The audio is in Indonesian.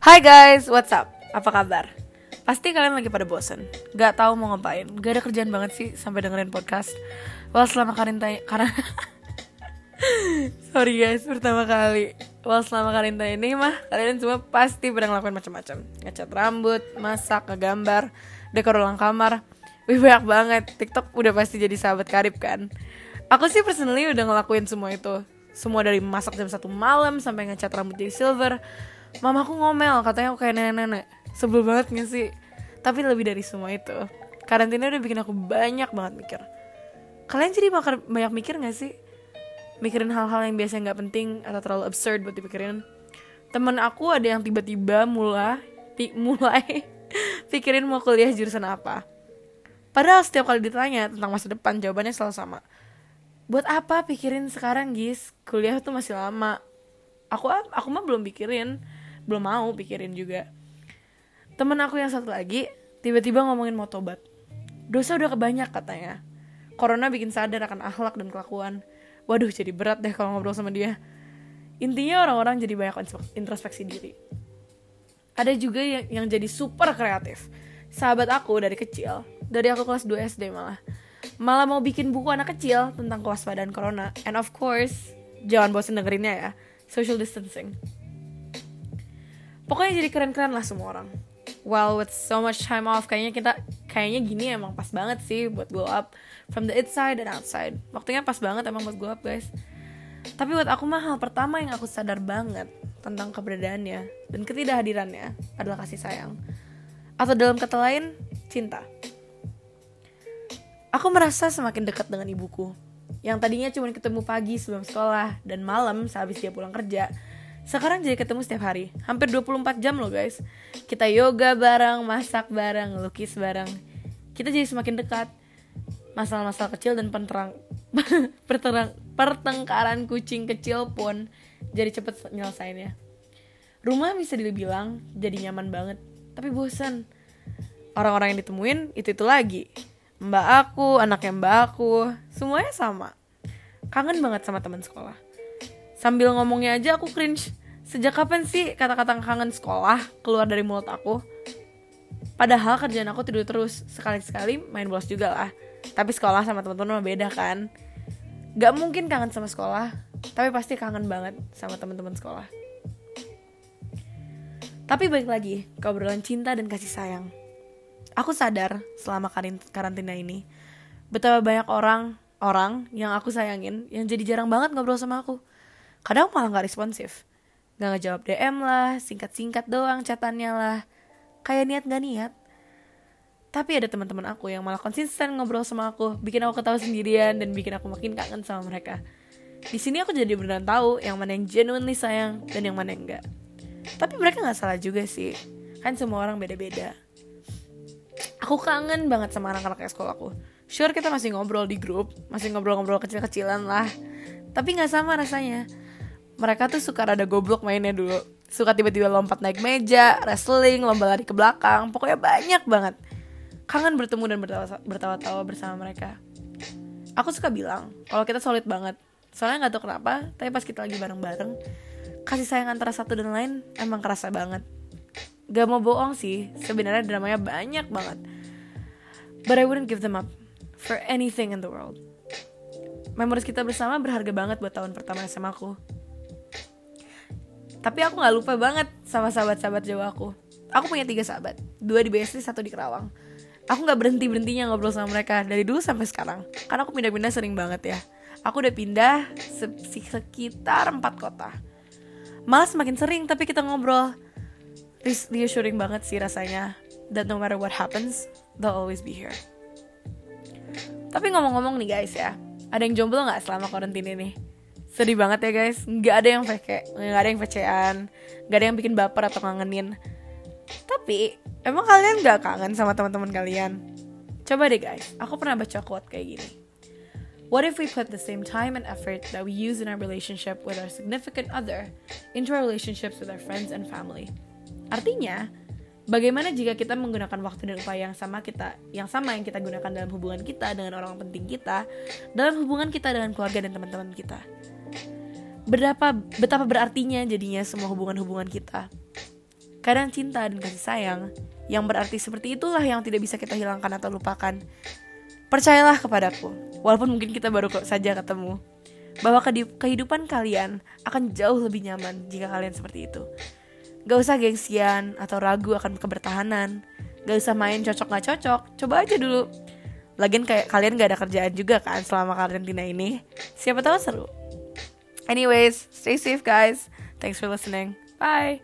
Hai guys, what's up? Apa kabar? Pasti kalian lagi pada bosen. Gak tahu mau ngapain. Gak ada kerjaan banget sih sampai dengerin podcast. Well selama karantina Karena Sorry guys, pertama kali. Well selama karantina ini mah Kalian semua pasti pada ngelakuin macam-macam. Ngecat rambut, masak, ngegambar Dekor ulang kamar. Wih banyak banget. TikTok udah pasti jadi sahabat karib kan? Aku sih personally udah ngelakuin semua itu. Semua dari masak jam satu malam Sampai ngecat rambut jadi silver Mamaku ngomel katanya aku kayak nenek-nenek. Sebel banget gak sih? Tapi lebih dari semua itu Karantina udah bikin aku banyak banget mikir. Kalian jadi bakal banyak mikir gak sih? Mikirin hal-hal yang biasanya gak penting Atau terlalu absurd buat dipikirin. Temen aku ada yang tiba-tiba mulai ti- Mulai Pikirin mau kuliah jurusan apa. Padahal setiap kali ditanya tentang masa depan Jawabannya selalu sama. Buat apa pikirin sekarang guys Kuliah tuh masih lama. Aku aku mah belum pikirin Belum mau pikirin juga. Temen aku yang satu lagi Tiba-tiba ngomongin mau tobat. Dosa udah kebanyak katanya. Corona bikin sadar akan akhlak dan kelakuan. Waduh jadi berat deh kalau ngobrol sama dia. Intinya orang-orang jadi banyak introspeksi diri. Ada juga yang, yang jadi super kreatif. Sahabat aku dari kecil Dari aku kelas 2 SD malah Malah mau bikin buku anak kecil Tentang kewaspadaan corona. And of course Jangan bosan dengerinnya ya Social distancing Pokoknya jadi keren-keren lah semua orang Well, with so much time off, kayaknya kita kayaknya gini emang pas banget sih buat glow up from the inside and outside. Waktunya pas banget emang buat glow up, guys. Tapi buat aku mah hal pertama yang aku sadar banget tentang keberadaannya dan ketidakhadirannya adalah kasih sayang. Atau dalam kata lain, cinta. Aku merasa semakin dekat dengan ibuku. Yang tadinya cuma ketemu pagi sebelum sekolah dan malam sehabis dia pulang kerja. Sekarang jadi ketemu setiap hari, hampir 24 jam loh guys. Kita yoga bareng, masak bareng, lukis bareng. Kita jadi semakin dekat. Masalah-masalah kecil dan penterang, perterang, pertengkaran kucing kecil pun jadi cepet nyelesainnya. Rumah bisa dibilang jadi nyaman banget, tapi bosan. Orang-orang yang ditemuin itu-itu lagi. Mbak aku, anaknya mbak aku, semuanya sama. Kangen banget sama teman sekolah. Sambil ngomongnya aja aku cringe. Sejak kapan sih kata-kata kangen sekolah keluar dari mulut aku? Padahal kerjaan aku tidur terus, sekali-sekali main bolos juga lah. Tapi sekolah sama teman-teman beda kan. Gak mungkin kangen sama sekolah, tapi pasti kangen banget sama teman-teman sekolah. Tapi balik lagi ke obrolan cinta dan kasih sayang. Aku sadar selama karantina ini betapa banyak orang orang yang aku sayangin yang jadi jarang banget ngobrol sama aku. Kadang malah gak responsif. Gak ngejawab DM lah, singkat-singkat doang catannya lah. Kayak niat gak niat. Tapi ada teman-teman aku yang malah konsisten ngobrol sama aku, bikin aku ketawa sendirian dan bikin aku makin kangen sama mereka. Di sini aku jadi beneran tahu yang mana yang genuinely sayang dan yang mana yang enggak. Tapi mereka nggak salah juga sih. Kan semua orang beda-beda. Aku kangen banget sama anak-anak sekolahku. Sure kita masih ngobrol di grup, masih ngobrol-ngobrol kecil-kecilan lah. Tapi nggak sama rasanya. Mereka tuh suka rada goblok mainnya dulu. Suka tiba-tiba lompat naik meja, wrestling, lomba lari ke belakang. Pokoknya banyak banget. Kangen bertemu dan bertawa-tawa bersama mereka. Aku suka bilang, kalau kita solid banget. Soalnya nggak tahu kenapa, tapi pas kita lagi bareng-bareng, kasih sayang antara satu dan lain emang kerasa banget. Gak mau bohong sih, sebenarnya dramanya banyak banget. But I wouldn't give them up for anything in the world. Memoris kita bersama berharga banget buat tahun pertama SMA aku. Tapi aku gak lupa banget sama sahabat-sahabat jauh aku. Aku punya tiga sahabat, dua di BSD, satu di Kerawang. Aku gak berhenti-berhentinya ngobrol sama mereka dari dulu sampai sekarang. Karena aku pindah-pindah sering banget ya. Aku udah pindah se sekitar empat kota. Malah semakin sering tapi kita ngobrol reassuring banget sih rasanya that no matter what happens they'll always be here tapi ngomong-ngomong nih guys ya ada yang jomblo nggak selama karantina ini sedih banget ya guys. Nggak ada yang fake nggak ada yang fecean nggak ada yang bikin baper atau ngangenin. Tapi emang kalian nggak kangen sama teman-teman kalian? Coba deh guys. Aku pernah baca quote kayak gini. What if we put the same time and effort that we use in our relationship with our significant other into our relationships with our friends and family? Artinya, bagaimana jika kita menggunakan waktu dan upaya yang sama kita, yang sama yang kita gunakan dalam hubungan kita dengan orang penting kita, dalam hubungan kita dengan keluarga dan teman-teman kita. Berapa betapa berartinya jadinya semua hubungan-hubungan kita. Kadang cinta dan kasih sayang yang berarti seperti itulah yang tidak bisa kita hilangkan atau lupakan. Percayalah kepadaku, walaupun mungkin kita baru saja ketemu, bahwa kehidupan kalian akan jauh lebih nyaman jika kalian seperti itu. Gak usah gengsian atau ragu akan kebertahanan. Gak usah main cocok gak cocok, coba aja dulu. Lagian kayak kalian gak ada kerjaan juga kan selama karantina ini. Siapa tahu seru. Anyways, stay safe guys. Thanks for listening. Bye.